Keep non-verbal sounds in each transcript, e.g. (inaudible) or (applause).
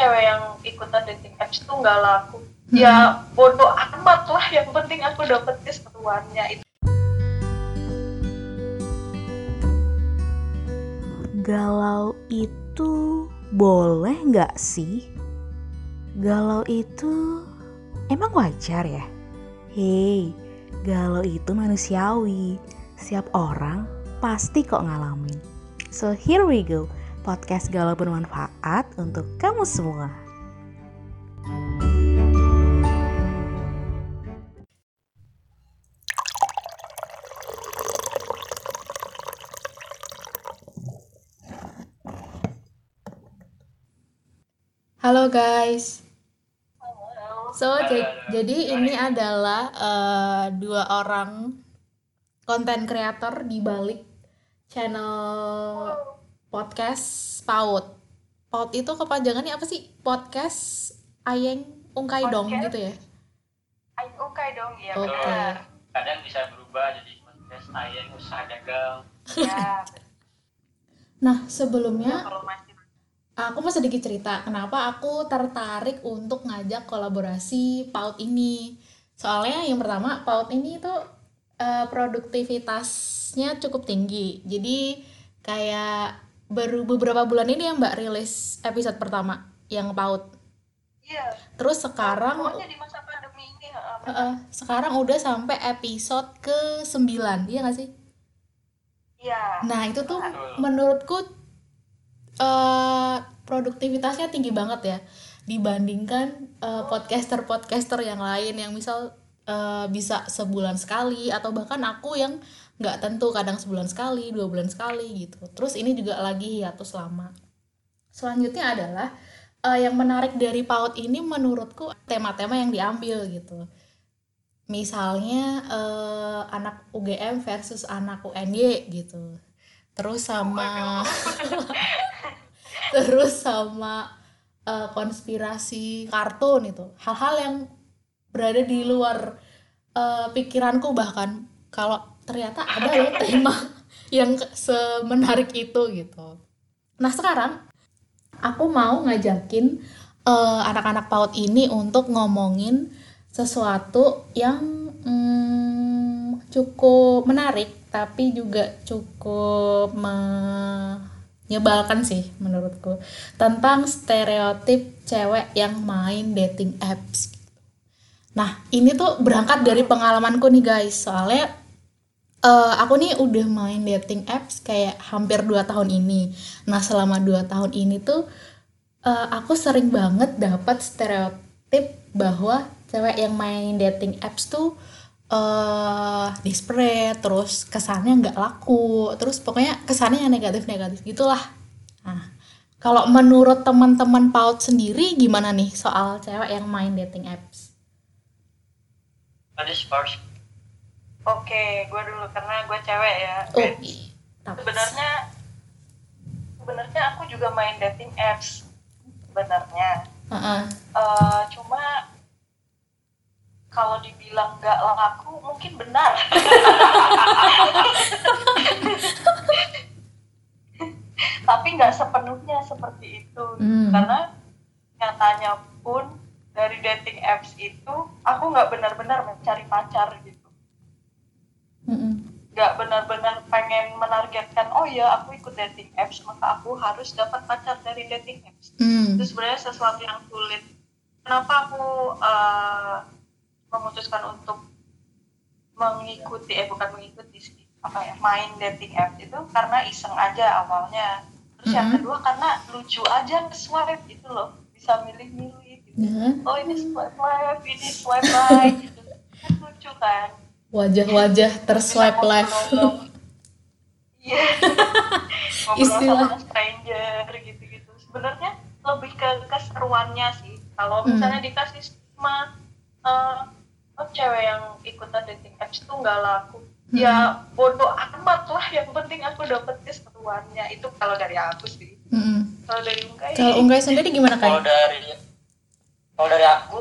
cewek yang ikutan dating apps tuh nggak laku ya bodoh amat lah yang penting aku dapet keseruannya itu Galau itu boleh nggak sih? Galau itu emang wajar ya? Hei, galau itu manusiawi. Setiap orang pasti kok ngalamin. So here we go, podcast galau bermanfaat untuk kamu semua. Halo guys. So ja- jadi ini adalah eh, dua orang konten kreator di balik channel podcast Paut. Paut itu kepanjangannya apa sih? Podcast Ayeng Ungkai Dong Podcast. gitu ya. Ayo oke dong ya Oke. benar kadang bisa berubah jadi podcast ayam usaha dagang ya (laughs) Nah, sebelumnya masih aku mau sedikit cerita kenapa aku tertarik untuk ngajak kolaborasi PAUD ini. Soalnya yang pertama PAUD ini tuh eh, produktivitasnya cukup tinggi. Jadi kayak baru beberapa bulan ini ya Mbak rilis episode pertama yang PAUD. iya Terus sekarang pokoknya di masa pandemi ini eh, eh, sekarang udah sampai episode ke 9, iya gak sih? iya Nah, itu tuh Betul. menurutku eh produktivitasnya tinggi banget ya dibandingkan eh, podcaster-podcaster yang lain yang misal eh, bisa sebulan sekali atau bahkan aku yang nggak tentu kadang sebulan sekali, dua bulan sekali gitu. Terus ini juga lagi hiatus lama. Selanjutnya adalah eh, yang menarik dari PAUD ini menurutku tema-tema yang diambil gitu. Misalnya eh, anak UGM versus anak UNY gitu. Terus sama (laughs) terus sama eh, konspirasi kartun itu. Hal-hal yang berada di luar eh, pikiranku bahkan kalau ternyata ada loh tema (laughs) yang semenarik itu gitu. Nah, sekarang aku mau ngajakin eh, anak-anak PAUD ini untuk ngomongin sesuatu yang mm, cukup menarik tapi juga cukup menyebalkan sih menurutku tentang stereotip cewek yang main dating apps. Nah, ini tuh berangkat dari pengalamanku nih guys, soalnya eh, aku nih udah main dating apps kayak hampir 2 tahun ini. Nah, selama 2 tahun ini tuh eh, aku sering banget dapat stereotip bahwa cewek yang main dating apps tuh eh desperate, terus kesannya nggak laku, terus pokoknya kesannya negatif-negatif gitulah. Nah, kalau menurut teman-teman PAUD sendiri gimana nih soal cewek yang main dating apps? ada first oke gue dulu karena gue cewek ya Oh, Eh, i- tapi- sebenarnya sebenarnya aku juga main dating apps sebenarnya Heeh. Eh, cuma kalau dibilang nggak laku mungkin benar tapi nggak sepenuhnya seperti itu Hmm. karena nyatanya pun dari dating apps itu aku nggak benar-benar mencari pacar gitu. Nggak benar-benar pengen menargetkan oh ya aku ikut dating apps maka aku harus dapat pacar dari dating apps. Hmm. itu sebenarnya sesuatu yang sulit. Kenapa aku eh, memutuskan untuk mengikuti eh bukan mengikuti sih apa ya main dating apps itu karena iseng aja awalnya. Terus yang Mhm. kedua karena lucu aja swipe gitu loh. Bisa milih-milih gitu. Nah, oh ini swipe left ini swipe right gitu. Kan lucu kan wajah-wajah terswipe Bisa left. ngobrol-ngobrol. Iya. Istilah. stranger gitu-gitu. Sebenarnya lebih ke keseruannya sih. Kalau Hmm. misalnya dikasih stigma eh, oh, cewek yang ikutan dating apps tuh nggak laku. Ya bodoh amat lah. Yang penting aku dapet keseruannya. Itu kalau dari aku sih. Mm-mm. Kalau dari Ungkai, Kalau Unggai sendiri gimana kalau kayak? dari kalau dari aku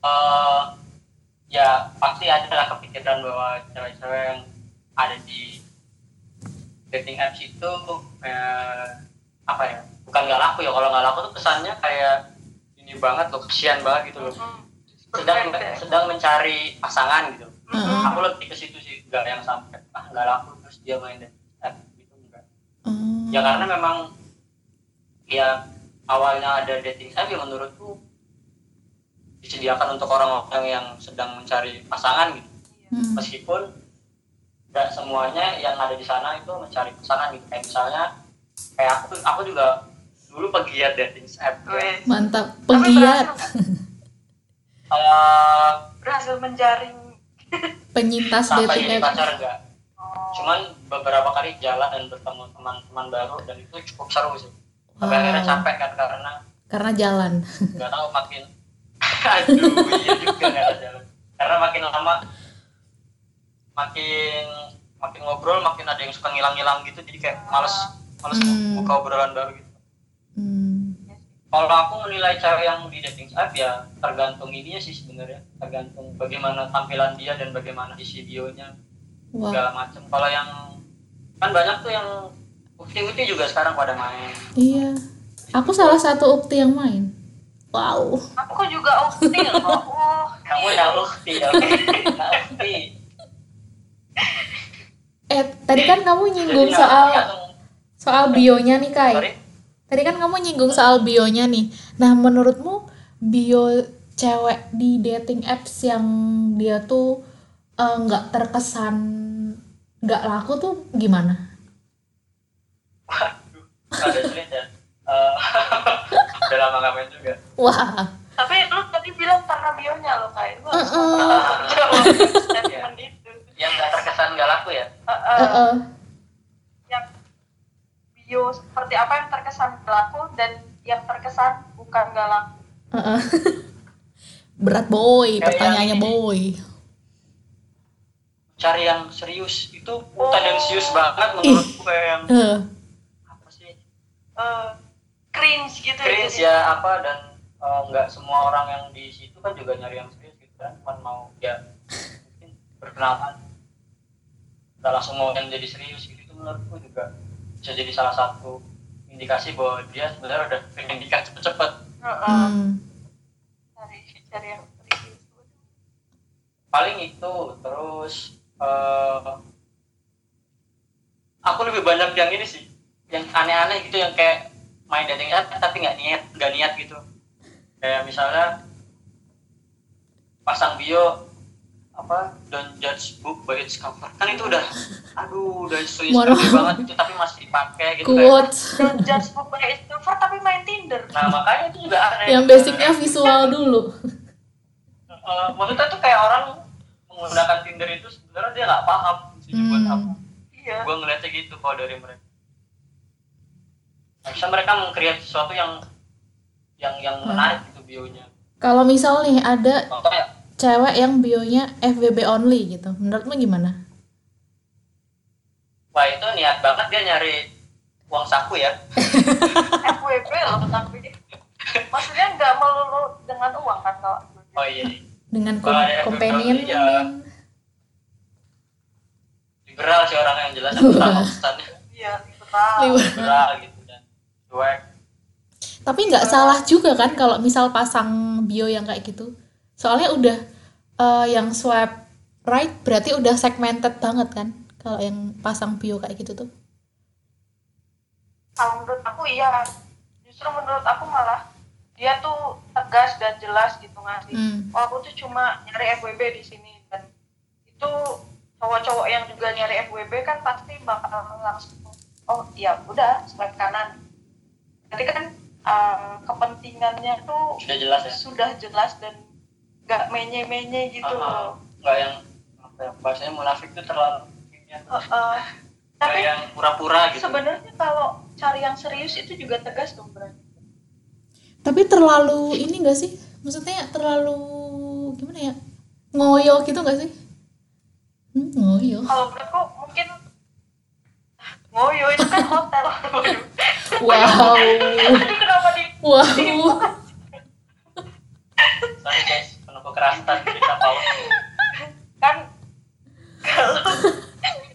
eh ya pasti ada lah kepikiran bahwa cewek-cewek yang ada di dating apps itu eh, apa ya bukan nggak laku ya kalau nggak laku tuh kesannya kayak ini banget loh kesian banget gitu loh Hmm. sedang sedang mencari pasangan gitu Heeh. aku lebih ke situ sih nggak yang sampai ah nggak laku terus dia main dating app gitu enggak Oh. ya karena memang ya awalnya ada dating app ya menurutku disediakan untuk orang-orang yang sedang mencari pasangan gitu Hmm. meskipun nggak semuanya yang ada di sana itu mencari pasangan gitu kayak misalnya kayak aku aku juga dulu pegiat dating app ya. Wih. Mantap, Tapi penggiat, berhasil, berhasil menjaring penyintas dating apps. pacar enggak oh, cuman beberapa kali jalan dan bertemu teman-teman baru dan itu cukup seru sih sampai Wow. akhirnya capek kan karena Karena jalan. nggak tahu makin aduh iya juga nggak jalan karena makin lama makin makin ngobrol makin ada yang suka ngilang-ngilang gitu jadi kayak males males Hmm. buka obrolan baru gitu Hmm. kalau aku menilai cewek yang di dating app ya tergantung ininya sih sebenarnya tergantung bagaimana tampilan dia dan bagaimana isi bionya Wah, segala macam kalau yang kan banyak tuh yang ukti-ukti juga sekarang pada main iya. Aku salah satu ukti yang main. Wow. aku juga ukti loh oh kamu yang ukti ya ukti Eh, tadi kan kamu nyinggung Jadi, soal tergantung- soal bionya nih, Kai. sorry Tadi kan kamu nyinggung soal bionya nih. Nah, menurutmu bio cewek di dating apps yang dia tuh eh, nggak terkesan nggak laku tuh gimana? Waduh, ada sulit ya. Eh, (laughs) udah lama nggak main juga. Wah, tapi lu tadi bilang karena bionya lo kayak gua Uh-uh. itu (laughs) Yang nggak terkesan nggak laku ya. Uh, uh, eh, eh. yang bio seperti apa yang terkesan laku dan yang terkesan bukan gak laku eh, eh. (laughs) berat boy, pertanyaannya boy. Cari yang serius itu tendensius banget menurutku kayak yang Eh, apa sih Eh, cringe gitu cringe jadi. ya apa dan eh, nggak semua orang yang di situ kan juga nyari yang serius gitu kan. Cuma mau ya mungkin berkenalan. Nggak langsung mau yang jadi serius gitu. Itu menurutku juga bisa jadi salah satu indikasi bahwa dia sebenarnya udah pengen nikah cepet-cepet. Hmm. cari cari yang serius. Paling itu terus eh aku lebih banyak yang ini sih yang aneh-aneh gitu yang kayak main dating app tapi nggak niat nggak niat gitu kayak misalnya pasang bio apa don't judge book by its cover. Kan itu udah aduh udah Mono. banget itu tapi masih dipakai gitu kayak Quotes. Don't judge book by its cover tapi main Tinder. Nah makanya itu juga aneh. Yang basicnya visual dulu. Eh, maksudnya tuh kayak orang menggunakan Tinder itu sebenarnya dia nggak paham sih buat Hmm. apa. Iya. Gue ngeliatnya gitu kalau dari mereka. Nah, bisa mereka mengkreat sesuatu yang yang yang Hmm. menarik bionya. Kalau misal nih ada contohnya cewek yang bionya FWB only gitu, menurutmu gimana? wah itu niat banget dia nyari uang saku ya. (laughs) FWB loh tapi maksudnya nggak melulu dengan uang kan kalau oh iya. Dengan kom- companion ya. liberal sih orang yang jelas. Aku tahu iya liberal. Liber- liberal gitu dan cuek Tapi nggak salah juga kan kalau misal pasang bio yang kayak gitu. Soalnya udah eh, yang swipe right berarti udah segmented banget kan kalau yang pasang bio kayak gitu tuh. kalau menurut aku iya justru menurut aku malah dia tuh tegas dan jelas gitu ngasih Hmm. oh aku tuh cuma nyari FWB di sini dan itu cowok-cowok yang juga nyari FWB kan pasti bakal langsung oh ya udah swipe kanan jadi kan uh, kepentingannya tuh sudah jelas ya sudah jelas dan nggak menye-menye gitu loh nggak yang apa ya bahasanya munafik itu terlalu Uh, uh, tapi yang pura-pura gitu sebenarnya kalau cari yang serius itu juga tegas dong berarti Tapi terlalu ini gak sih? Maksudnya terlalu gimana ya? Ngoyo gitu gak sih? Hmm, ngoyo. kalau menurutku mungkin ngoyo itu kan hotel. (laughs) Wow. Aduh, kenapa di Wow. sorry guys penuh kekerasan kita paus kan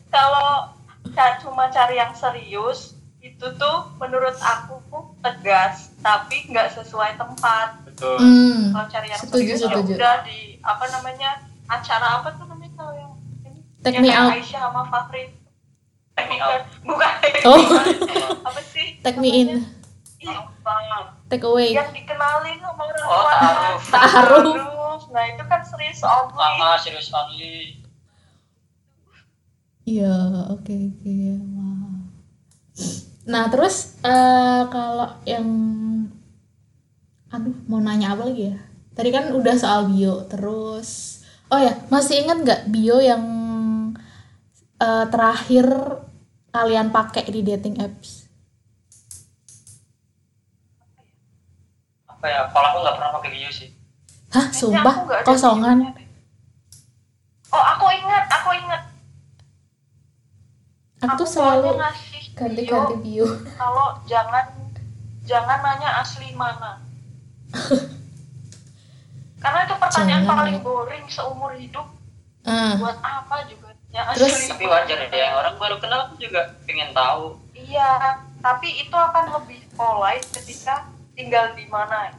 kalau kalau cuma cari yang serius itu tuh menurut aku tegas tapi nggak sesuai tempat betul Hmm. kalau cari yang Setuju, serius ya setuju. udah di apa namanya acara apa tuh namanya kalau yang ini Take yang me out. Aisyah sama Fahri Take me bukan out. bukan Oh. (laughs) apa sih Take me in, take away. yang dikenalin sama orang Oh, tua ta'aruf. Ta'aruf. nah itu kan serius only ah serius only Iya, oke oke. Wah. Nah, terus eh kalau yang aduh, mau nanya apa lagi ya? Tadi kan udah soal bio, terus oh ya, masih ingat nggak bio yang eh, terakhir kalian pakai di dating apps? apa ya? Kalau aku nggak pernah pakai bio sih. Hah, Kayaknya sumpah? kosongan. oh aku ingat aku ingat. Aku aku selalu ganti-ganti video bio. (laughs) kalau jangan jangan nanya asli mana. (laughs) Karena itu pertanyaan Jangan. paling boring seumur hidup. Ah, buat apa juga ya Terus- asli tapi wajar ya orang baru kenal aku juga pengen tahu. Iya tapi itu akan lebih polite ketika tinggal di mana?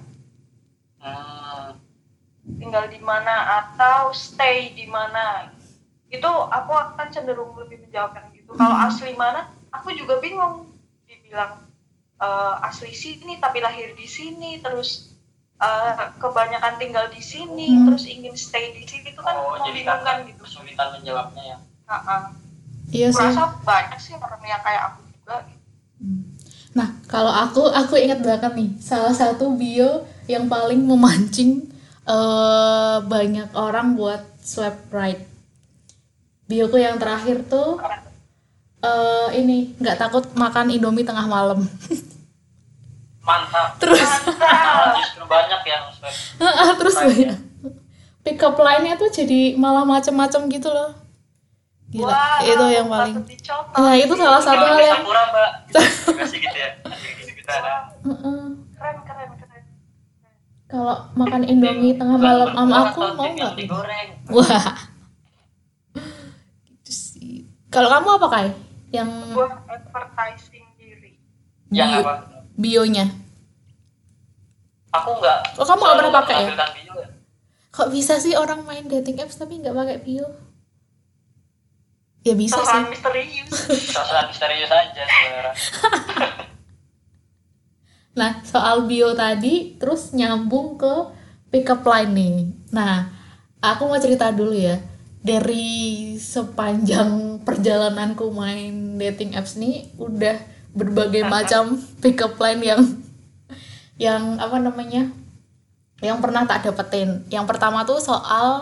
Hmm, tinggal di mana atau stay di mana? Itu aku akan cenderung lebih menjawabkan gitu. Kalau Hmm. asli mana aku juga bingung. Dibilang eh, asli sini tapi lahir di sini terus eh, kebanyakan tinggal di sini Hmm. terus ingin stay di sini itu kan oh jadi membingungkan gitu kesulitan menjawabnya ya Ha-ha. iya sih. merasa banyak sih orang yang kayak aku juga gitu. Nah, kalau aku, aku ingat banget nih, salah satu bio yang paling memancing eh banyak orang buat swipe right. Bioku yang terakhir tuh eh ini nggak takut makan Indomie tengah malam. (laughs) mantap Terus, justru banyak yang terus banyak. Pick up line-nya tuh jadi malah macem-macem gitu loh. Gila, Wah, itu yang paling. dicontoh Nah, itu salah satu hal yang Sakura mbak (laughs) masih gitu ya gitu gitu keren keren keren kalau makan Indomie tengah malam sama aku mau nggak? digoreng Wah. Gitu sih. Kalau kamu apa Kai? Yang buat advertising diri yang apa bionya. aku nggak Oh, kamu nggak pernah pakai ya? bio ya? Kok bisa sih orang main dating apps tapi nggak pakai bio? Ya bisa sih. Terlalu misterius Soal misterius aja sebenarnya (laughs) Nah, soal bio tadi terus nyambung ke pick up line nih. Nah, aku mau cerita dulu ya. Dari sepanjang perjalananku main dating apps nih udah berbagai macam pick up line yang yang apa namanya? Yang pernah tak dapetin. Yang pertama tuh soal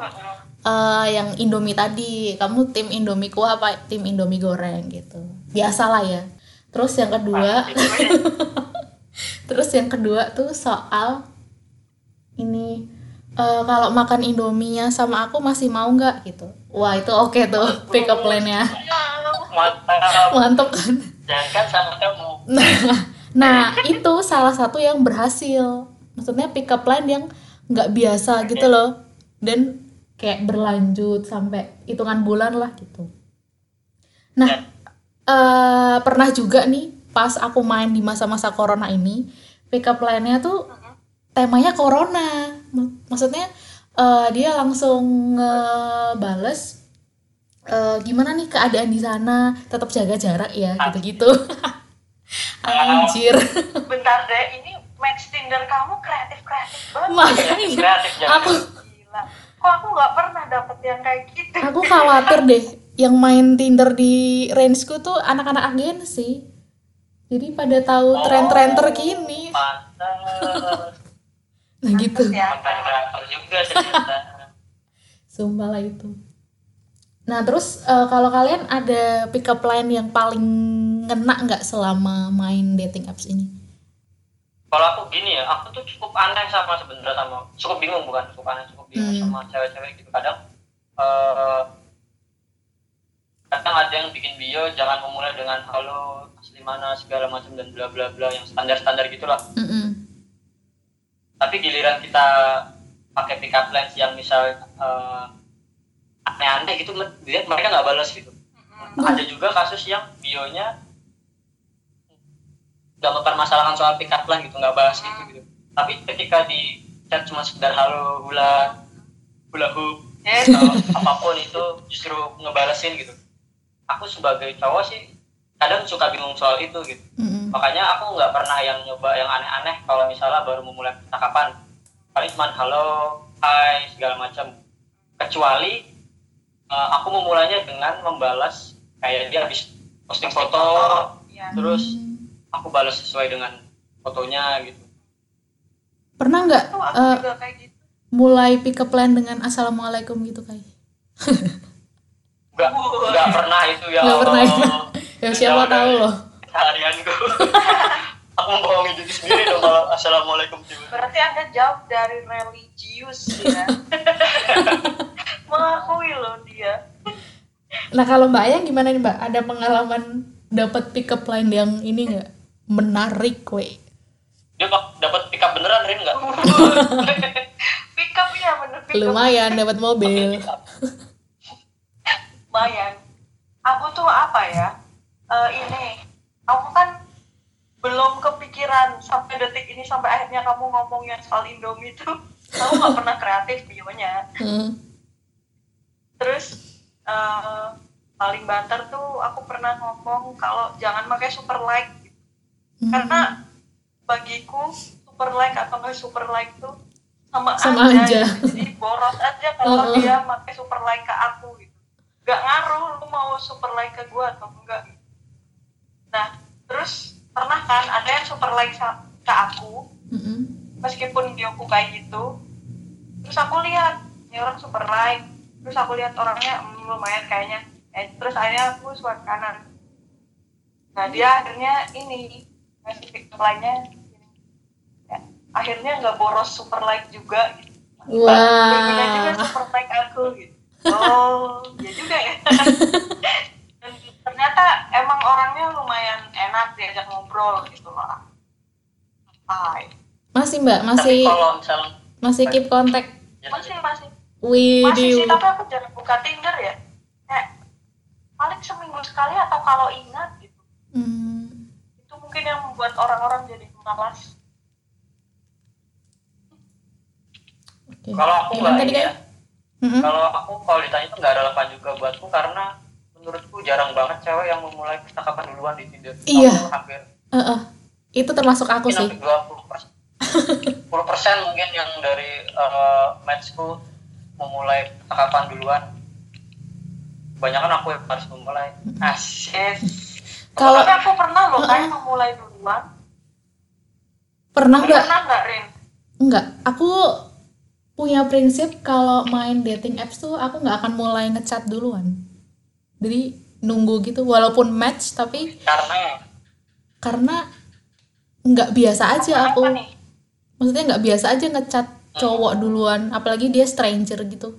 eh, yang Indomie tadi. Kamu tim Indomie kuah apa tim Indomie goreng gitu. Biasalah ya. Terus yang kedua (laughs) Terus yang kedua tuh soal ini eh, kalau makan Indominya sama aku masih mau nggak gitu. Wah itu oke tuh pick up line-nya. mantap Mantap kan? Jangan sama kamu Nah, (laughs) nah itu salah satu yang berhasil. Maksudnya pick up line yang nggak biasa gitu loh. Dan kayak berlanjut sampai hitungan bulan lah gitu. Nah, eh pernah juga nih pas aku main di masa-masa corona ini, pick up line-nya tuh temanya corona. Mak- Maksudnya eh, dia langsung ngebales eh, gimana nih keadaan di sana, tetap jaga jarak ya, gitu-gitu. (laughs) Anjir. bentar deh ini match Tinder kamu kreatif kreatif banget Makanya kreatif jangan aku gila kok aku nggak pernah dapet yang kayak gitu aku khawatir deh yang main Tinder di rangeku tuh anak-anak agensi. Jadi pada tahu tren-tren terkini. Nah gitu. ya juga ternyata (laughs) Sumpah lah itu. Nah terus eh, kalau kalian ada pick up line yang paling ngena nggak selama main dating apps ini? kalau aku gini ya aku tuh cukup aneh sama sebenarnya sama cukup bingung bukan cukup aneh cukup bingung Hmm. sama cewek-cewek gitu kadang eh kadang ada yang bikin bio jangan memulai dengan halo asli mana segala macam dan bla bla bla yang standar standar gitulah Mm-mm. tapi giliran kita pakai pick up lines yang misal eh, aneh-aneh gitu dia mereka nggak balas gitu. Ada juga kasus yang bionya nggak mempermasalahkan soal pick up gitu nggak bahas itu gitu. Tapi ketika di chat cuma sekedar halo hula hula hoop Eh, atau apa pun itu justru ngebalesin gitu. Aku sebagai cowok sih kadang suka bingung soal itu gitu. Mm-mm. makanya aku nggak pernah yang nyoba yang aneh-aneh kalau misalnya baru memulai percakapan paling cuma halo hai segala macam. Kecuali eh, aku memulainya dengan membalas kayak dia habis posting foto Iya. terus aku balas sesuai dengan fotonya gitu pernah nggak juga kayak gitu. mulai pick up line dengan assalamualaikum gitu kayak nggak nggak pernah itu ya Nggak pernah itu. (laughs) Ya siapa tahu loh harianku (laughs) aku membohongi diri sendiri dong kalau assalamualaikum tiba Berarti Anda jauh dari religius ya. (laughs) Mengakui loh dia. nah kalau mbak Ayang gimana nih mbak ada pengalaman dapat pick up line yang ini nggak menarik we dia bak- dapat pick up beneran Rin nggak (laughs) pick up ya bener pick up. lumayan dapat mobil Pick up. Lumayan. Aku tuh apa ya? Eh, ini, aku kan belum kepikiran sampai detik ini sampai akhirnya kamu ngomong yang soal Indomie itu aku nggak pernah kreatif videonya Hmm. Terus eh, paling banter tuh aku pernah ngomong kalau jangan pakai super like Hmm. karena bagiku super like atau nggak super like tuh sama, Sama aja, aja. gitu. jadi boros aja (laughs) kalau Uh-uh. dia pakai super like ke aku gitu nggak ngaruh lu mau super like ke gua atau enggak gitu. nah terus pernah kan ada yang super like ke aku Mm-mm. meskipun videoku kayak gitu terus aku lihat ini orang super like terus aku lihat orangnya hmm, lumayan kayaknya. Eh, terus akhirnya aku swipe kanan. Nah dia akhirnya ini ngasih picture lainnya. Ya, akhirnya nggak boros super like juga gitu. berguna juga wah super like aku gitu. Oh ya juga ya. (laughs) Dan ternyata emang orangnya lumayan enak diajak ngobrol gitu lah Hai. masih mbak? Tapi masih kalau misalnya masih keep kontak? Ya, masih masih masih sih tapi aku jarang buka Tinder ya kayak paling seminggu sekali atau kalau ingat gitu Hmm. itu mungkin yang membuat orang-orang jadi malas Oke. kalau aku nggak ya Mm-mm. kalau aku kalau ditanya itu nggak relevan juga buatku karena menurutku jarang banget cewek yang memulai percakapan duluan di Tinder Iya. Aku hampir Eh-eh. itu termasuk aku mungkin sih hampir 20 persen (laughs) 10 persen mungkin yang dari eh, matchku memulai percakapan duluan? Kebanyakan aku yang harus memulai. Yes Kalau- tapi aku pernah loh kayak memulai duluan. Pernah nggak pernah nggak? Rin? Enggak, aku punya prinsip kalau main dating apps tuh aku nggak akan mulai ngechat duluan. Jadi nunggu gitu, walaupun match tapi karena karena nggak biasa aja aku. Maksudnya nggak biasa aja ngechat cowok duluan, apalagi dia stranger gitu.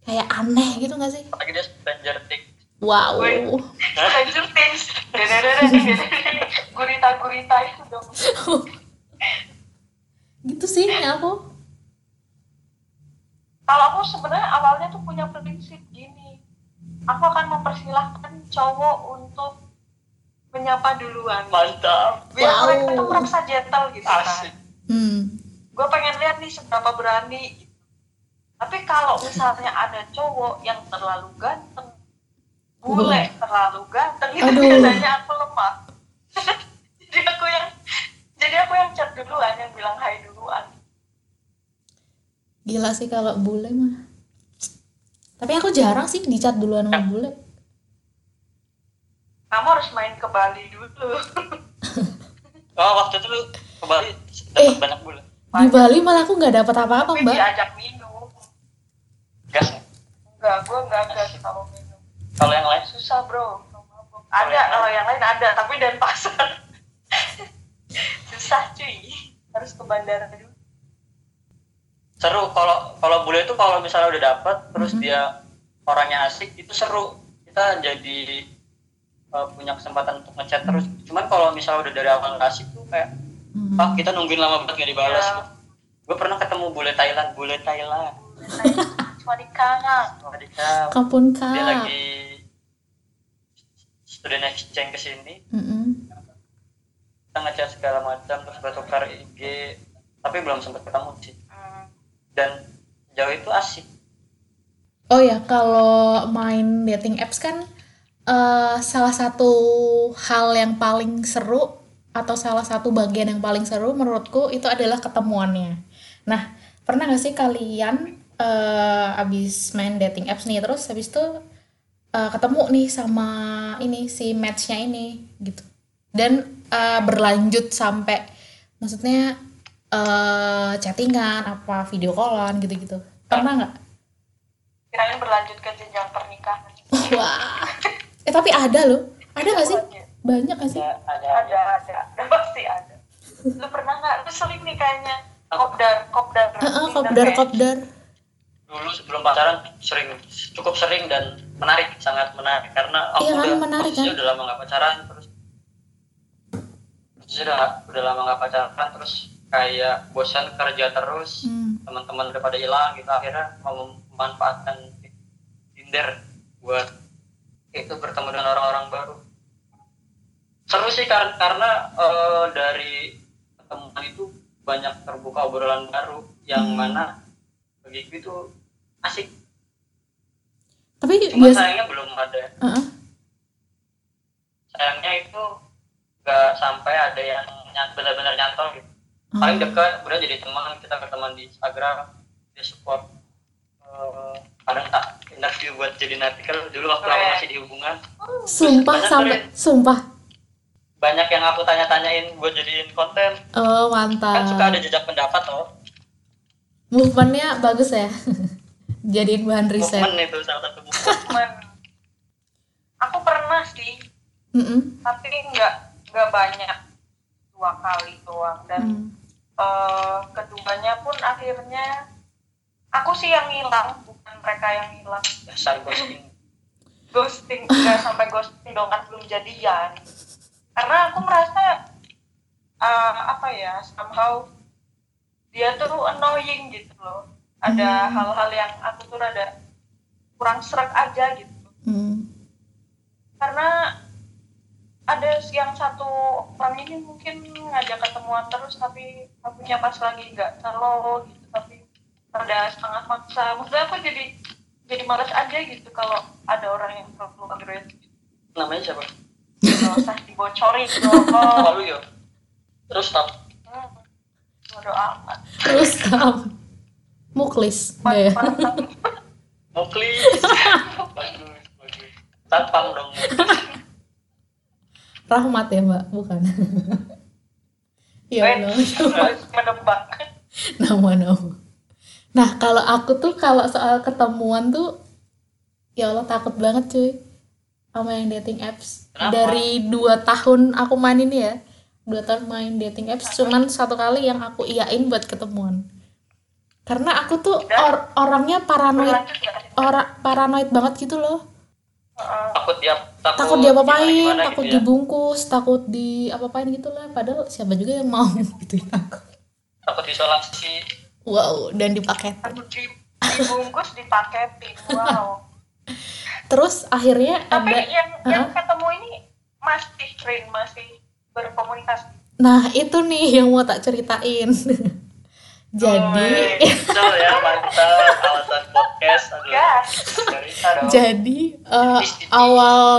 Kayak aneh gitu nggak sih? apalagi dia stranger tick Wow. Stranger Things gurita-gurita itu dong (laughs) Gitu sih aku. kalau aku sebenarnya awalnya tuh punya prinsip gini aku akan mempersilahkan cowok untuk menyapa duluan mantap biar Wow. mereka tuh merasa gentle gitu kan asik Hmm. Gue pengen lihat nih seberapa berani gitu. tapi kalau misalnya ada cowok yang terlalu ganteng bule terlalu ganteng itu Aduh. biasanya aku lemah (laughs) jadi aku yang jadi aku yang chat duluan yang bilang hai duluan Gila sih kalau bule mah. Tapi aku jarang sih dicat duluan sama bule. kamu harus main ke Bali dulu (laughs) oh waktu itu lu ke Bali dapat Eh. banyak bulan Di Bali malah aku nggak dapat apa-apa, tapi Mbak. diajak minum. Gas? Enggak gue enggak gas kalau minum. Kalau yang lain? Susah bro. Ada yang kalau yang lain ada tapi dan pasar. (laughs) Susah cuy. Harus ke bandara dulu. Seru kalau kalau bule itu kalau misalnya udah dapet terus Mhm. dia orangnya asik itu seru. Kita jadi uh, punya kesempatan untuk ngechat terus. Cuman kalau misalnya udah dari awal nggak asik tuh kayak Hmm. pak kita nungguin lama banget gak dibalas Iya. gue pernah ketemu bule Thailand bule Thailand (laughs) cuma di kangen Wadikap. Kapun dia kak. lagi student exchange ke sini Mm-mm. kita ngechat segala macam terus bertukar IG tapi belum sempat ketemu sih Hmm. dan jauh itu asik Oh ya, kalau main dating apps kan eh, salah satu hal yang paling seru atau salah satu bagian yang paling seru menurutku itu adalah ketemuannya. Nah, pernah gak sih kalian eh, abis main dating apps nih terus habis itu eh, ketemu nih sama ini si matchnya ini gitu dan eh, berlanjut sampai maksudnya eh chattingan apa video callan gitu-gitu pernah nggak? kirain berlanjut ke jenjang pernikahan Wah. Eh tapi ada loh. Ada gak sih? Banyak gak sih? ada ada ada. Ada pasti ada. Lu pernah nggak? Lu sering nih kayaknya. Kopdar kopdar. Heeh, Tinder kopdar kayak- kopdar. dulu sebelum pacaran sering cukup sering dan menarik sangat menarik. Karena aku Iya kan, udah menarik posisinya kan? udah lama nggak pacaran terus udah udah lama nggak pacaran terus kayak bosan kerja terus Hmm. teman-teman udah pada hilang gitu. Akhirnya mau memanfaatkan Tinder buat itu bertemu dengan orang-orang baru seru sih kar- karena eh, dari pertemuan itu banyak terbuka obrolan baru yang Hmm. mana bagiku itu asik Tapi cuma biasa. sayangnya belum ada Heeh. sayangnya itu nggak sampai ada yang benar-benar nyantol gitu paling Hmm. dekat udah jadi teman kita berteman di Instagram dia support eh, kadang tak interview buat jadi artikel dulu waktu aku masih di hubungan Sumpah sampai sumpah. Banyak yang aku tanya-tanyain buat jadiin konten Oh, kan suka ada mantap. jejak pendapat loh Movementnya bagus ya. (laughs) Jadiin bahan riset. movement itu salah satu movement Men, aku pernah sih Mm-mm. tapi nggak nggak banyak dua kali doang dan Hmm. eh, keduanya pun akhirnya aku sih yang hilang bukan mereka yang hilang dasar ghosting (laughs) ghosting nggak sampai ghosting dong kan belum jadian karena aku merasa eh, apa ya somehow dia tuh annoying gitu loh. Ada Hmm. hal-hal yang aku tuh rada kurang serak aja gitu. Hmm. karena ada yang satu orang ini mungkin ngajak ketemuan terus tapi akunya pas lagi nggak selo gitu tapi rada setengah maksa. Maksudnya aku jadi jadi males aja gitu kalau ada orang yang terlalu agresif. Namanya siapa nggak usah dibocorin dong oh lu ya terus stop hmm. bodo amat Terus kam. Muklis. Ya? Muklis (laughs) bagus bagus Tatpam dong Rahmat ya, Mbak? Bukan. (laughs) ya Eh, Allah. (laughs) menebak nama-nama. Nah, kalau aku tuh kalau soal ketemuan tuh ya Allah takut banget cuy sama yang dating apps. Kenapa? Dari dua tahun aku main ini ya, dua tahun main dating apps, cuman satu kali yang aku iyain buat ketemuan. Karena aku tuh or- orangnya paranoid, nggak orang paranoid banget gitu loh. Takut dia takut, Takut dia apain, gimana-gimana takut gitu ya. dibungkus, takut di apa-apain gitu lah. Padahal siapa juga yang mau (laughs) gitu aku. takut isolasi Wow, dan dipakai Aduh, di- dibungkus dipaketin (laughs) wow Terus akhirnya tapi ada yang yang Heeh. ketemu ini masih train masih berkomunikasi Nah, itu nih yang mau tak ceritain. (laughs) Jadi, ya mantap alasan podcast dong jadi eh, awal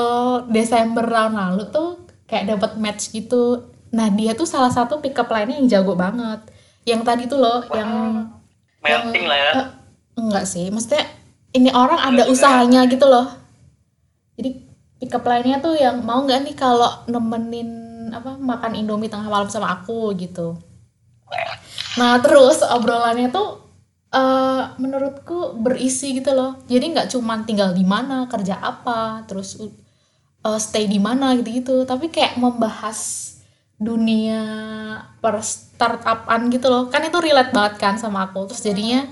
Desember tahun lalu tuh kayak dapat match gitu. Nah, dia tuh salah satu pick up line-nya yang jago banget. Yang tadi tuh loh, yang melting lah ya eh, enggak sih, maksudnya ini orang ada usahanya gitu loh. Jadi pick up line-nya tuh yang mau nggak nih kalau nemenin apa makan Indomie tengah malam sama aku gitu. Nah terus obrolannya tuh eh menurutku berisi gitu loh. Jadi nggak cuman tinggal di mana, kerja apa, terus eh, stay di mana gitu-gitu, tapi kayak membahas dunia per startupan gitu loh. Kan itu relate banget kan sama aku. Terus jadinya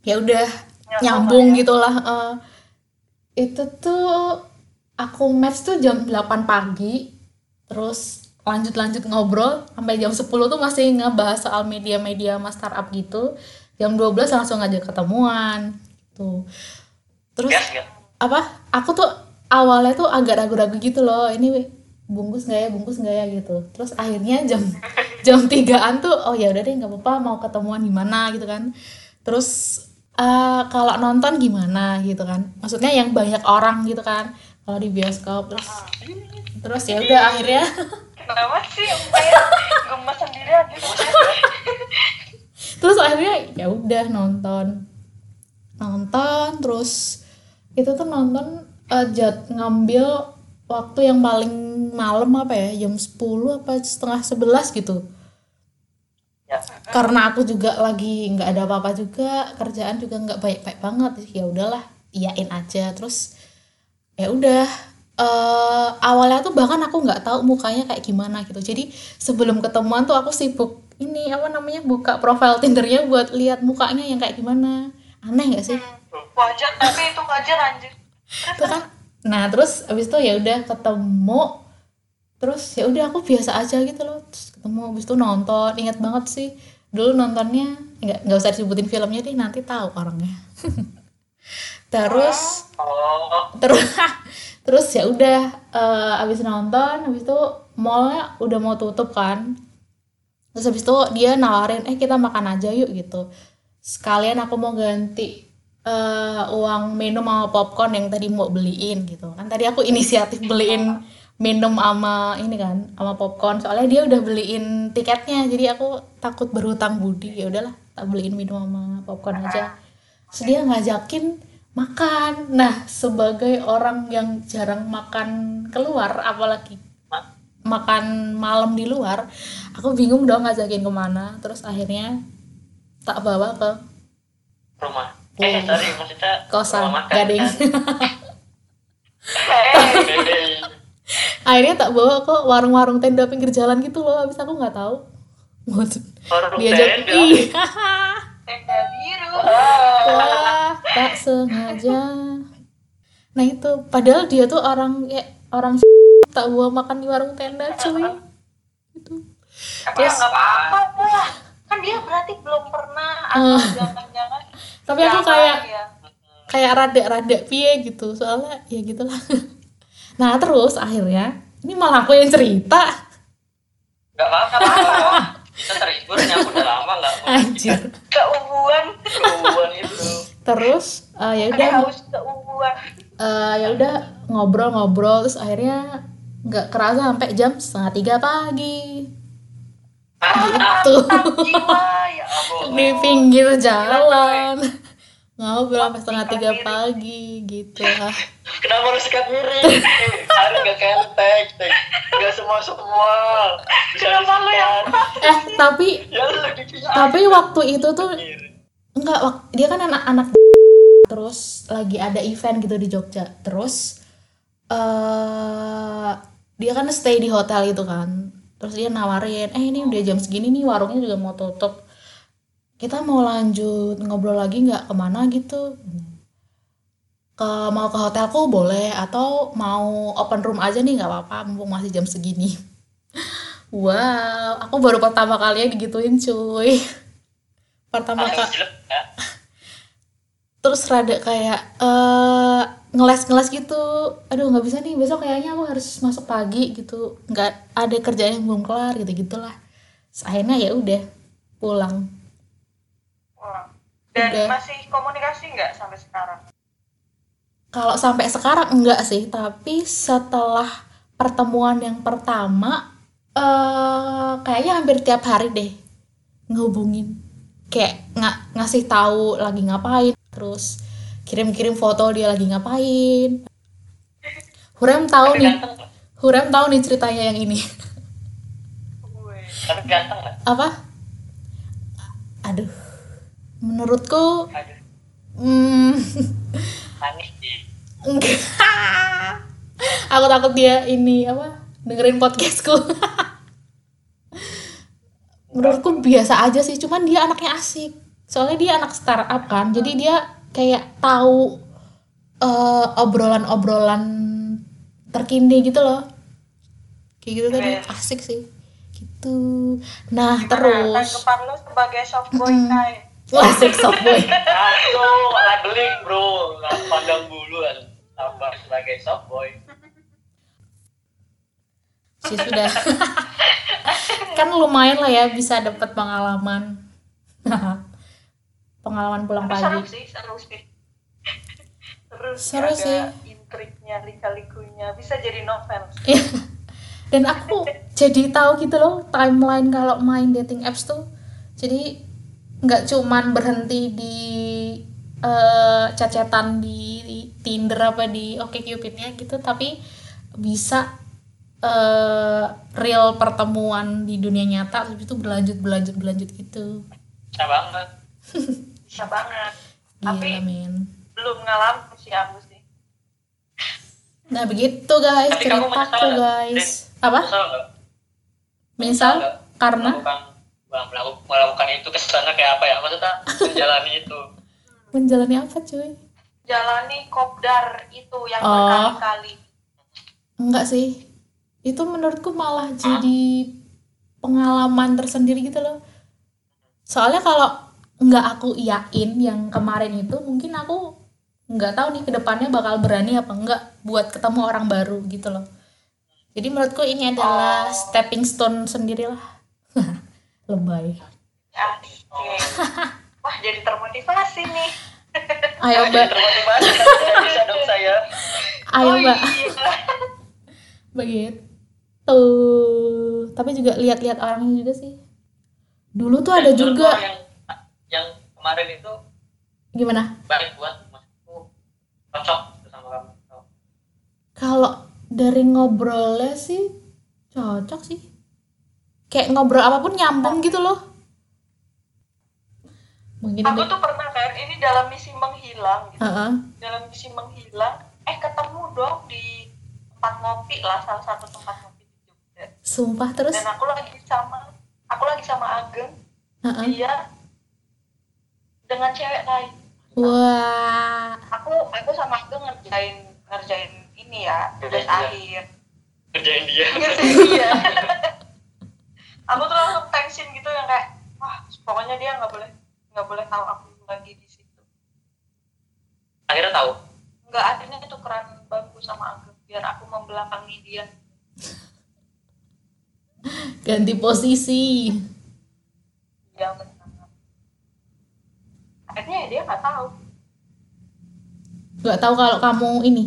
ya udah nyambung gitulah. Eh, itu tuh aku match tuh jam 8 pagi. Terus lanjut-lanjut ngobrol sampai jam 10 tuh masih ngebahas soal media-media sama startup gitu. Jam 12 langsung ngajak ketemuan gitu. Terus apa? Aku tuh awalnya tuh agak ragu-ragu gitu loh. Ini bungkus nggak ya bungkus nggak ya gitu terus akhirnya jam (laughs) jam tigaan tuh oh ya udah deh nggak apa-apa mau ketemuan di mana gitu kan terus eh, kalau nonton gimana gitu kan? Maksudnya yang banyak orang gitu kan? Kalau di bioskop terus terus ya udah akhirnya. Kenapa sih? Gemes sendiri aja? terus akhirnya ya udah nonton. Nonton terus itu tuh nonton eh, jat ngambil waktu yang paling malam apa ya? Jam 10 apa setengah 11 gitu. Karena aku juga lagi nggak ada apa-apa juga kerjaan juga nggak baik-baik banget ya udahlah iyain aja. Terus ya udah eh awalnya tuh bahkan aku nggak tahu mukanya kayak gimana gitu. Jadi sebelum ketemuan tuh aku sibuk ini apa namanya buka profile tindernya buat lihat mukanya yang kayak gimana. Aneh nggak sih? Wajar, tapi itu wajar anjir. (laughs) Kan? Nah terus abis itu ya udah ketemu. Terus ya udah aku biasa aja gitu loh. Terus ketemu abis itu nonton. Ingat banget sih dulu nontonnya nggak nggak usah disebutin filmnya deh nanti tahu orangnya. (laughs) Terus Oh, terus (laughs) terus ya udah eh, abis nonton abis itu mallnya udah mau tutup kan. Terus abis itu dia nawarin eh kita makan aja yuk gitu. Sekalian aku mau ganti eh, uang minum sama popcorn yang tadi mau beliin gitu. Kan tadi aku inisiatif beliin minum sama ini kan sama popcorn soalnya dia udah beliin tiketnya jadi aku takut berhutang budi ya udahlah tak beliin minum sama popcorn aja terus dia ngajakin makan nah sebagai orang yang jarang makan keluar apalagi ma- makan malam di luar aku bingung dong ngajakin ke mana terus akhirnya tak bawa ke rumah. Oh. Eh, sorry, maksudnya kosan rumah makan, gading kan? (laughs) Eh, Gading. Akhirnya tak bawa ke warung-warung tenda pinggir jalan gitu loh habis aku nggak tahu Warung diajak tenda. iya (laughs) tenda biru. wah tak sengaja nah itu padahal dia tuh orang kayak orang tak bawa makan di warung tenda cuy itu Tapi Terus- ya nggak apa-apa lah. Kan dia berarti belum pernah atau jangan-jangan. tapi aku kayak ya. kayak rada-rada piye gitu soalnya ya gitulah (laughs) nah terus akhirnya ini malah aku yang cerita Gak apa-apa. Kita terhibur, ya aku udah lama gak anjir Keungguan. Keungguan itu. terus eh, ya udah haus keungguan. eh, ya udah ngobrol-ngobrol terus akhirnya nggak kerasa sampai jam setengah tiga pagi gitu Jiwa ya ampun. (laughs) di pinggir jalan ngobrol sampai setengah tiga pagi gitu (laughs) lah Kenapa harus sikat miring? Harus gak kentek, tek. Gak semua semua. Bisa Kenapa lu yang- (laughs) eh tapi Ya tapi waktu itu tuh enggak dia kan anak-anak terus lagi ada event gitu di Jogja. Terus eh dia kan stay di hotel itu kan. Terus dia nawarin eh ini udah jam segini nih warungnya juga mau tutup kita mau lanjut ngobrol lagi nggak ke mana gitu. Ke mau ke hotelku boleh atau mau open room aja nih nggak apa-apa mumpung masih jam segini. (laughs) Wow aku baru pertama kali digituin cuy. (laughs) Pertama kali ya. (laughs) terus rada kayak eh ngeles-ngeles gitu. Aduh nggak bisa nih besok kayaknya aku harus masuk pagi gitu. Nggak ada kerjaan yang belum kelar gitu gitulah akhirnya ya udah pulang Dan Udah. masih komunikasi nggak sampai sekarang? kalau sampai sekarang enggak sih tapi setelah pertemuan yang pertama eh kayaknya hampir tiap hari deh ngehubungin kayak nga- ngasih tahu lagi ngapain terus kirim-kirim foto dia lagi ngapain Hurem tahu nih? Hurem tahu nih ceritanya yang ini. Tapi ganteng apa aduh menurutku Aduh, hmm, manis enggak. (laughs) Aku takut dia ini apa dengerin podcastku. (laughs) Menurutku biasa aja sih cuman dia anaknya asik. Soalnya dia anak startup kan jadi dia kayak tahu eh, obrolan-obrolan terkini gitu loh. Kayak gitu tadi asik sih. Gitu. Nah Gimana? Terus. tanggapan lu sebagai soft boy. Kai? Wah asik soft boy Aku labeling bro, nggak pandang bulu kan. Apa sebagai boy. sih sudah. Kan lumayan lah ya bisa dapat pengalaman. (laughs) Pengalaman pulang Tapi seru pagi. sih seru sih. Seru, Seru ada sih. intriknya lika-likunya. Bisa jadi novel. Iya. dan aku jadi tahu gitu loh timeline kalau main dating apps tuh. Jadi nggak cuman berhenti di eh, cacetan di Tinder apa di OkCupidnya gitu tapi bisa eh, real pertemuan di dunia nyata habis itu berlanjut berlanjut berlanjut gitu. Bisa banget. (laughs) Bisa banget. Gila Tapi- men belum ngalamin sih aku sih nah begitu guys. Tapi kamu ceritaku menyesal nggak, guys. Apa? Menyesal? Misal karena melakukan, melakukan itu kesannya kayak apa ya maksudnya menjalani (laughs) itu menjalani apa cuy jalani kopdar itu yang Oh. berkali-kali Enggak sih. Itu menurutku malah jadi pengalaman tersendiri gitu loh. Soalnya kalau nggak aku iyain yang kemarin itu, mungkin aku nggak tahu nih ke depannya bakal berani apa enggak buat ketemu orang baru gitu loh. Jadi menurutku ini adalah stepping stone sendiri lah. (laughs) Lebay. oke wah jadi termotivasi nih Ayo mbak, termotivasi bisa dong saya ayo oh mbak. iya Begitu. Tapi juga lihat-lihat orangnya juga sih. Dulu tuh ada Dan juga yang yang kemarin itu gimana? baik buat maksudku cocok gitu sama kamu Kalau dari ngobrolnya sih cocok sih. Kayak ngobrol apa pun nyambung gitu loh. Mungkin aku ini. tuh pernah kan ini dalam misi menghilang gitu Heeh. dalam misi menghilang eh ketemu dong di tempat ngopi lah salah satu tempat ngopi di Jogja Sumpah terus. dan aku lagi sama aku lagi sama Ageng Heeh. dia dengan cewek lain Wah. aku aku sama Ageng ngerjain ngerjain ini ya tugas akhir kerjain dia ngerjain dia (laughs) aku tuh langsung tensin gitu yang kayak wah pokoknya dia nggak boleh nggak boleh tahu aku lagi di situ akhirnya tahu nggak akhirnya itu keran bangku sama Ageng biar aku membelakangi dia Ganti posisi. dia benar akhirnya ya dia nggak tahu Gak tahu kalau kamu ini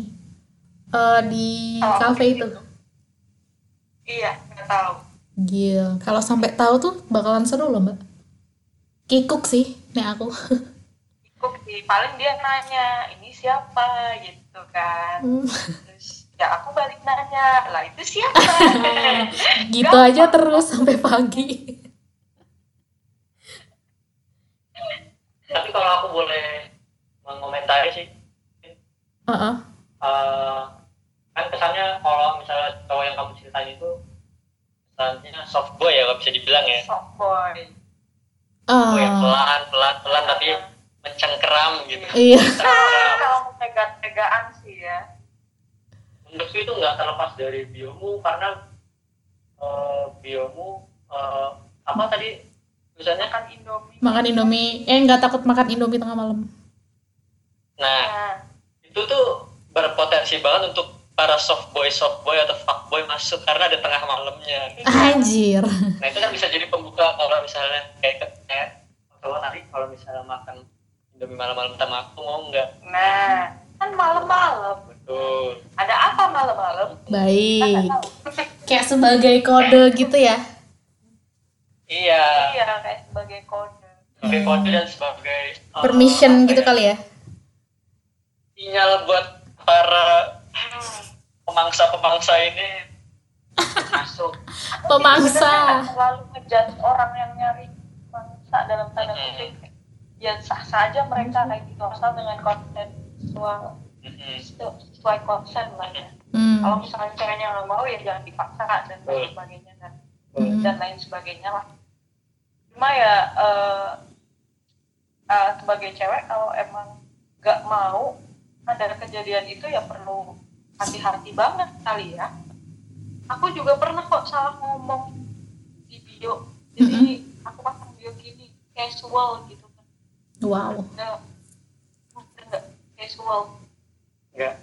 eh di aku kayak itu. gitu. iya nggak tahu Gila. Kalau sampai tahu tuh bakalan seru loh mbak. Kikuk sih, nih aku. ikut sih paling dia nanya ini siapa gitu kan Hmm. terus ya aku balik nanya lah itu siapa (laughs) gitu aja terus sampai pagi. tapi kalau aku boleh mengomentari sih Heeh. eh, kan kesannya kalau misalnya cowok yang kamu ceritain itu kesannya soft boy ya kalau bisa dibilang ya. Soft boy. Ah, oh yang pelan pelan pelan tapi mencengkeram gitu. Iya. (laughs) Kalau mau pegang-pegaan sih ya. Menurutku itu nggak terlepas dari biomu karena eh, biomu eh, apa tadi tulisannya? Makan indomie. Makan Indomie. Eh nggak takut makan Indomie tengah malam. nah nah itu tuh berpotensi banget untuk para soft boy soft boy atau fuck boy masuk karena ada tengah malamnya Anjir. nah itu kan bisa jadi pembuka kalau misalnya kayak kayak kalau tadi kalau misalnya makan indomie malam-malam sama aku mau nggak nah kan malam-malam betul ada apa malam-malam Baik. Kayak sebagai kode gitu ya. iya iya kayak sebagai kode sebagai kode dan sebagai eh, Permission apa gitu ya, kali ya. sinyal buat. Pemangsa-pemangsa ini masuk (laughs) Pemangsa. Selalu ngejudge orang yang nyari mangsa dalam tanda kutip ya sah saja mereka kayak gitu asal dengan konten sesuai Mm-mm. sesuai konsen lah ya Hmm. kalau misalnya ceweknya nggak mau ya jangan dipaksa dan lain Betul. sebagainya dan Hmm. dan lain sebagainya lah cuma ya eh, eh, sebagai cewek kalau emang nggak mau ada kejadian itu ya perlu hati-hati banget kali ya. Aku juga pernah kok salah ngomong di bio. Jadi aku pasang bio gini casual gitu kan. Wow. Nggak- nggak casual? Enggak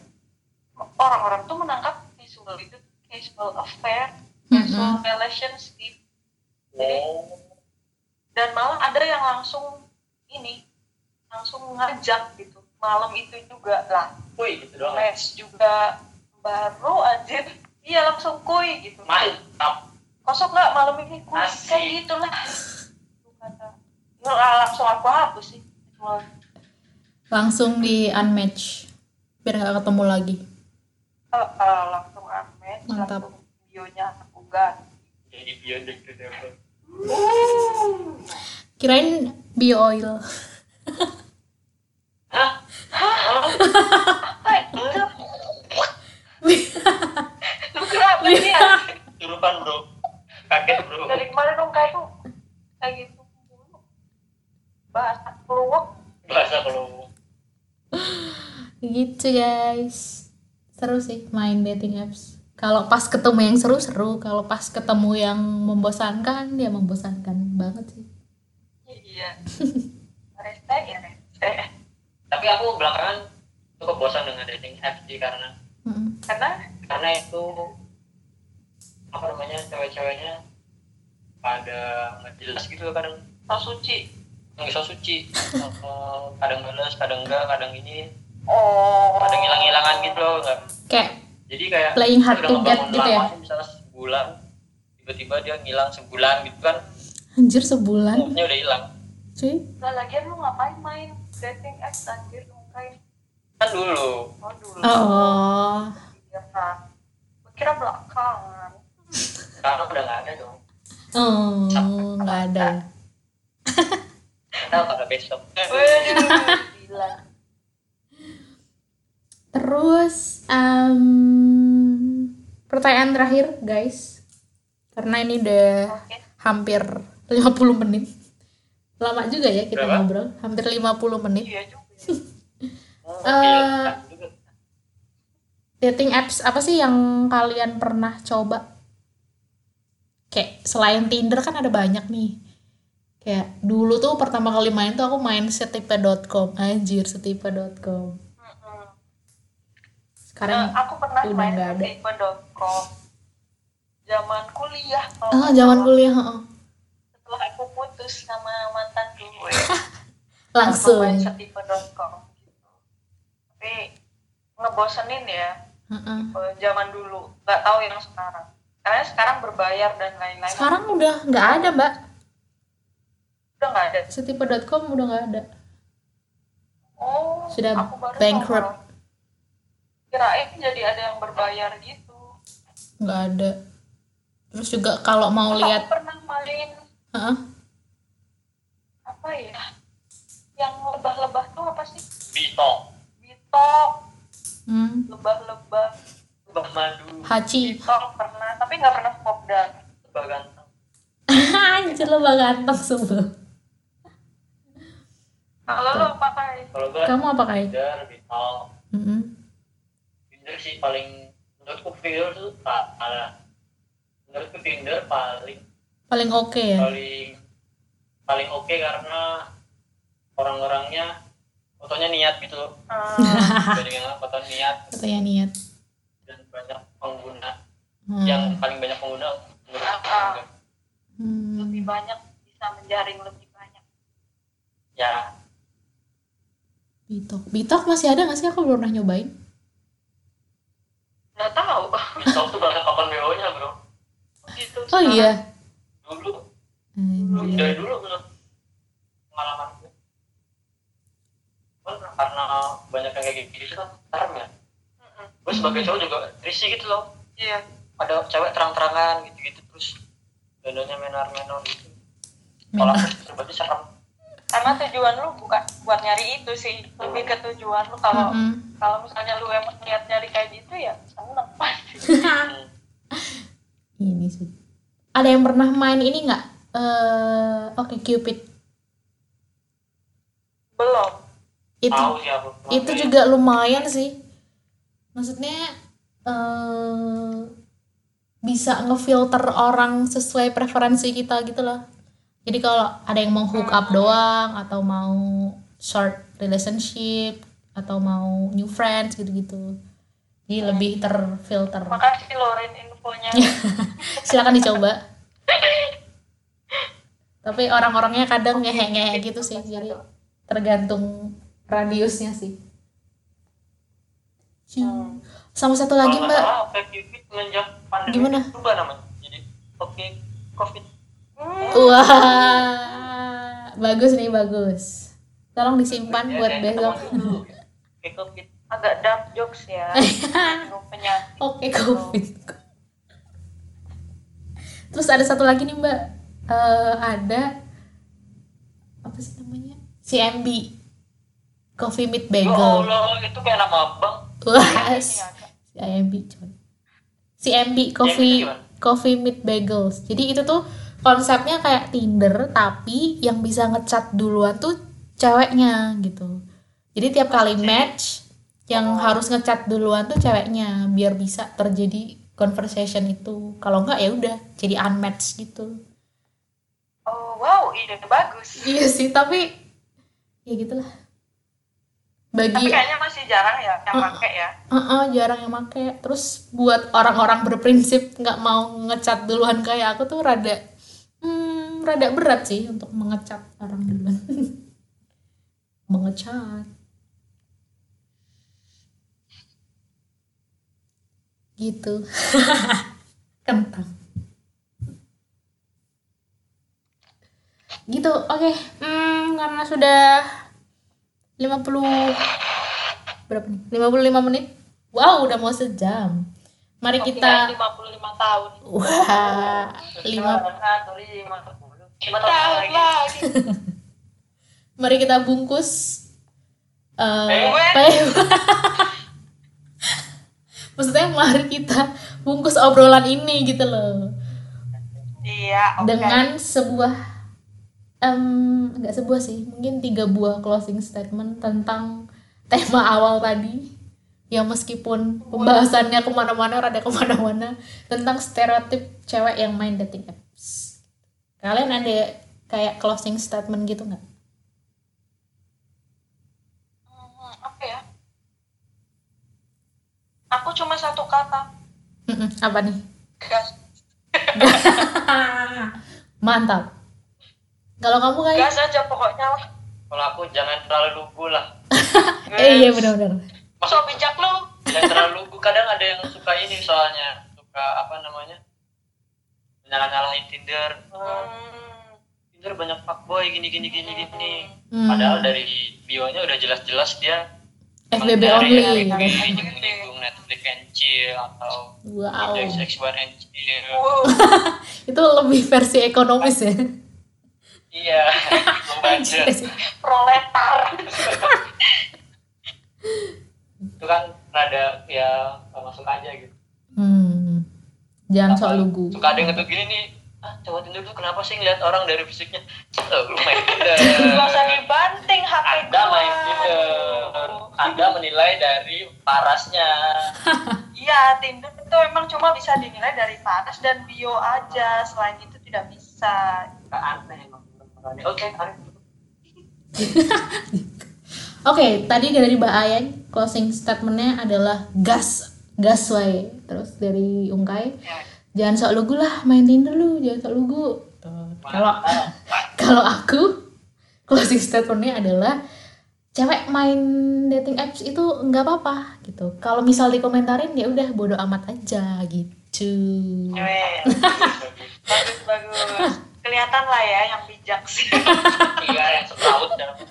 orang-orang tuh menangkap casual itu casual affair casual relationship. Oh dan malah ada yang langsung ini langsung ngajak gitu malam itu juga lah. Wih gitu doang. Match juga. Baru aja. Iya langsung kuy gitu. Mantap. Kosong nggak malam ini? Kuy Asik. kayak gitulah Nggak, langsung aku hapus sih. Langsung di unmatch. Biar nggak ketemu lagi. Eh, eh, langsung unmatch. Mantap. langsung bionya aku ganti. Jadi gitu ya kirain bio oil hah Hai, itu lu kenapa sih ya? Turupan bro? Kaget bro. Dari kemarin dong kayak tuh kayak gitu. Bahasa keluar bahasa kalau gitu guys. Seru sih main dating apps. Kalau pas ketemu yang seru-seru kalau pas ketemu yang membosankan ya membosankan banget sih. Iya. (laughs) Reste ya reste tapi aku belakangan cukup bosan dengan dating apps sih karena Mm-mm. karena? Karena itu apa namanya cewek-ceweknya pada nggak jelas gitu kadang so suci. Nggak so suci. Eh, kadang balas kadang enggak kadang ini. Oh kadang hilang-hilangan gitu loh nggak. Kayak jadi kayak Playing hard to get gitu ya? lama, misalnya sebulan tiba-tiba dia ngilang sebulan gitu kan. Anjir sebulan? Moodnya udah hilang. Cuy. Lah lagian lu ngapain main dating apps anjir ngapain? Kan dulu. Oh dulu. Oh. Iya kan kira belakangan sekarang udah nggak ada dong oh nggak ada kita pada besok gila (laughs) Terus em, pertanyaan terakhir guys, karena ini udah oke hampir 50 menit. Lama juga ya kita Berapa? ngobrol, hampir 50 menit. iya juga (laughs) Oh, juga. Dating apps apa sih yang kalian pernah coba? Kayak selain Tinder kan ada banyak nih. Kayak dulu tuh pertama kali main tuh aku main setipe.com, anjir setipe.com. Sekarang Nah, aku pernah udah main nggak ada. tipe.com zaman kuliah kalau oh zaman kuliah, heeh. setelah aku putus sama mantan gue (laughs) langsung. main setipe.com gitu. tapi ngebosenin ya eh, zaman dulu nggak tahu yang sekarang karena sekarang berbayar dan lain-lain. Sekarang udah nggak ada mbak, udah nggak ada. Setipe.com udah nggak ada. oh Sudah aku baru bankrupt. kirain jadi ada yang berbayar gitu. Nggak ada. Terus juga kalau mau Terus lihat, aku pernah main Heeh. apa ya? Yang lebah-lebah tuh apa sih? Bito bitok. Hmm, lebah-lebah Mbak Madu Haji, pernah tapi nggak pernah popdar Mbak Ganteng (laughs) anjir lo bang ganteng sumpah. kalau lo pakai kalau gue Kamu apa kai? Tinder Bito Mm-mm. Tinder sih paling menurutku Tinder tuh parah menurutku Tinder paling Paling oke ya. paling paling oke karena orang-orangnya fotonya niat gitu loh eh, banyak yang foto niat Katanya niat. Dan banyak pengguna Hmm. yang paling banyak pengguna Ah. juga. Hmm. lebih banyak bisa menjaring lebih banyak ya Bitok, Bitok masih ada nggak sih? Aku belum pernah nyobain. nggak tahu Bito tuh banyak open BO nya bro gitu Oh iya. dulu Anjir. dari dulu menurut pengalamanku kan karena banyak yang kayak gitu kan serem ya. Gue sebagai cowok juga risih gitu loh iya ada cewek terang-terangan gitu-gitu terus dandannya menor-menor gitu kalau aku pribadi serem karena tujuan lu bukan buat nyari itu sih lebih ke tujuan lu kalau Mm-mm. kalau misalnya lu emang niat nyari kayak gitu ya seneng pasti (laughs) Hmm. ini sih. Ada yang pernah main ini nggak? Eh, Oke Cupid. belum Itu tahu sih aku itu juga lumayan sih maksudnya eh bisa ngefilter orang sesuai preferensi kita gitu loh jadi kalau ada yang mau hook up doang atau mau short relationship atau mau new friends gitu-gitu Jadi lebih terfilter. Makasih Lorin infonya. (laughs) Silakan dicoba. Tapi orang-orangnya kadang ngehe-ngehe gitu sih. Jadi tergantung radiusnya sih. Hmm. Sama satu lagi Kalau mbak, salah, semenjak pandemi Gimana? berubah namanya. Jadi Oke Covid. Hmm. wah bagus nih bagus. Tolong disimpan Ya, buat kayak besok. Oke Covid. Agak dark jokes ya. (laughs) Penyakit. Oke covid. Terus ada satu lagi nih mbak, Eh, ada apa sih namanya? CMB, Coffee Meet Ya Bagel. Allah, itu kayak nama abang. Wah, Ini s- agak. CMB coy. CMB Coffee gimana? Coffee Meet Bagels. Jadi itu tuh konsepnya kayak Tinder tapi yang bisa ngechat duluan tuh ceweknya gitu. Jadi tiap kali match yang harus ngechat duluan tuh ceweknya biar bisa terjadi conversation itu. Kalau enggak ya udah jadi unmatched gitu. Oh wow, ide bagus. Iya sih, tapi ya gitulah. Tapi Bagi kayaknya masih jarang ya yang pakai ya. Heeh, jarang yang make. Terus buat orang-orang berprinsip nggak mau ngecat duluan kayak aku tuh rada hmm, rada berat sih untuk mengecat orang duluan. (laughs) mengecat. Gitu. (laughs) Kentang. Gitu. Oke. Hmm, karena sudah 50 berapa nih? 55 menit. Wow, udah mau sejam. Mari kita 55 tahun. wah, lima puluh. Lima Tahun tahun lagi. (laughs) mari kita bungkus eh pe- (laughs) Maksudnya mari kita bungkus obrolan ini gitu loh. Iya, oke. Dengan sebuah nggak sebuah sih, mungkin tiga buah closing statement tentang tema (laughs) awal tadi yang meskipun pembahasannya ke mana-mana rada ke mana-mana tentang stereotip cewek yang main dating apps kalian ada kayak closing statement gitu nggak Hmm, apa ya? Aku cuma satu kata. Apa nih Gas. (laughs) mantap kalau kamu kayak Gas aja pokoknya lah. Kalau aku jangan terlalu lugu lah. (laughs) eh iya benar-benar So bijak lu. Jangan terlalu lugu. Kadang ada yang suka ini soalnya suka apa namanya nyalah nyalahin Tinder. Hmm. Tinder banyak fuckboy gini gini gini gini. Hmm. Padahal dari bionya udah jelas-jelas dia FBB only FBB, gitu. nyinggung-nyinggung Netflix and chill atau wow XX1 and chill. Wow. (laughs) itu lebih versi ekonomis ya Iya, (laughs) membaca. Proletar. Itu kan rada ya masuk aja gitu. hmm. jangan sok lugu Suka ada yang ngetuh gini nih, ah cowok Tinder tuh kenapa sih ngeliat orang dari fisiknya? Oh, lu main Tinder. Gak usah dibanting HP Anda gua. main Tinder. Anda menilai dari parasnya. (laughs) Iya, Tinder itu emang cuma bisa dinilai dari paras dan bio aja. Selain itu tidak bisa. Gak aneh emang. Oke. (laughs) Oke, tadi dari Mbak Ayang closing statementnya adalah gas, gas wae. Terus dari Ungkai, jangan sok lugu lah main Tinder lu, jangan sok lugu. Kalau (laughs) kalau aku closing statementnya adalah cewek main dating apps itu nggak apa-apa gitu. Kalau misal dikomentarin ya udah bodo amat aja gitu. Weh. bagus, bagus. (laughs) Kelihatan lah ya yang bijak sih. (laughs) Iya, yang dan (laughs)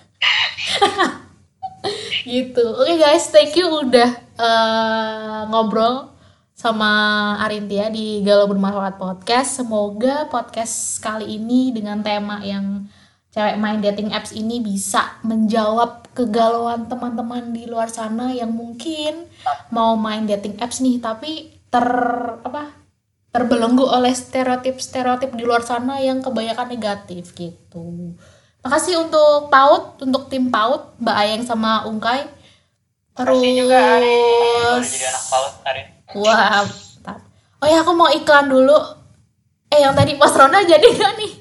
gitu. Oke guys thank you udah eh, ngobrol sama Arintia di Galau Bermanfaat Podcast. Semoga podcast kali ini dengan tema yang cewek main dating apps ini bisa menjawab kegalauan teman-teman di luar sana yang mungkin mau main dating apps nih tapi ter apa terbelenggu oleh stereotip-stereotip di luar sana yang kebanyakan negatif gitu. Makasih untuk PAUD, untuk tim PAUD, Mbak Ayeng sama Ungkai. Terus, Makasih juga, Arin. jadi anak paut Arif. wah, mantap. Oh ya, aku mau iklan dulu. Eh, yang tadi Mas Ronda jadi gak nih?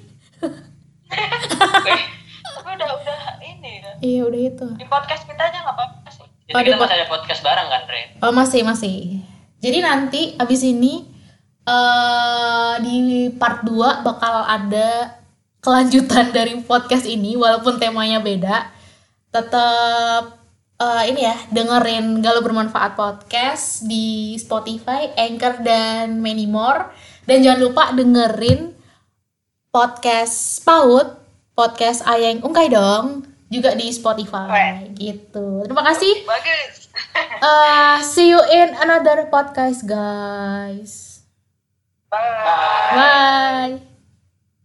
(laughs) Udah udah ini. Iya, udah itu. Di podcast kita aja nggak apa-apa sih. Jadi Oh, kita masih ada podcast bareng kan, Re? Oh masih masih. Jadi nanti abis ini eh di part 2 bakal ada kelanjutan (laughs) dari podcast ini walaupun temanya beda. Tetap eh, ini ya dengerin Galau Bermanfaat podcast di Spotify, Anchor dan many more. Dan jangan lupa dengerin podcast PAUD, podcast Ayang Ungkai dong juga di Spotify gitu. Terima kasih. Bagus. Uh, (laughs) see you in another podcast, guys. 拜。拜。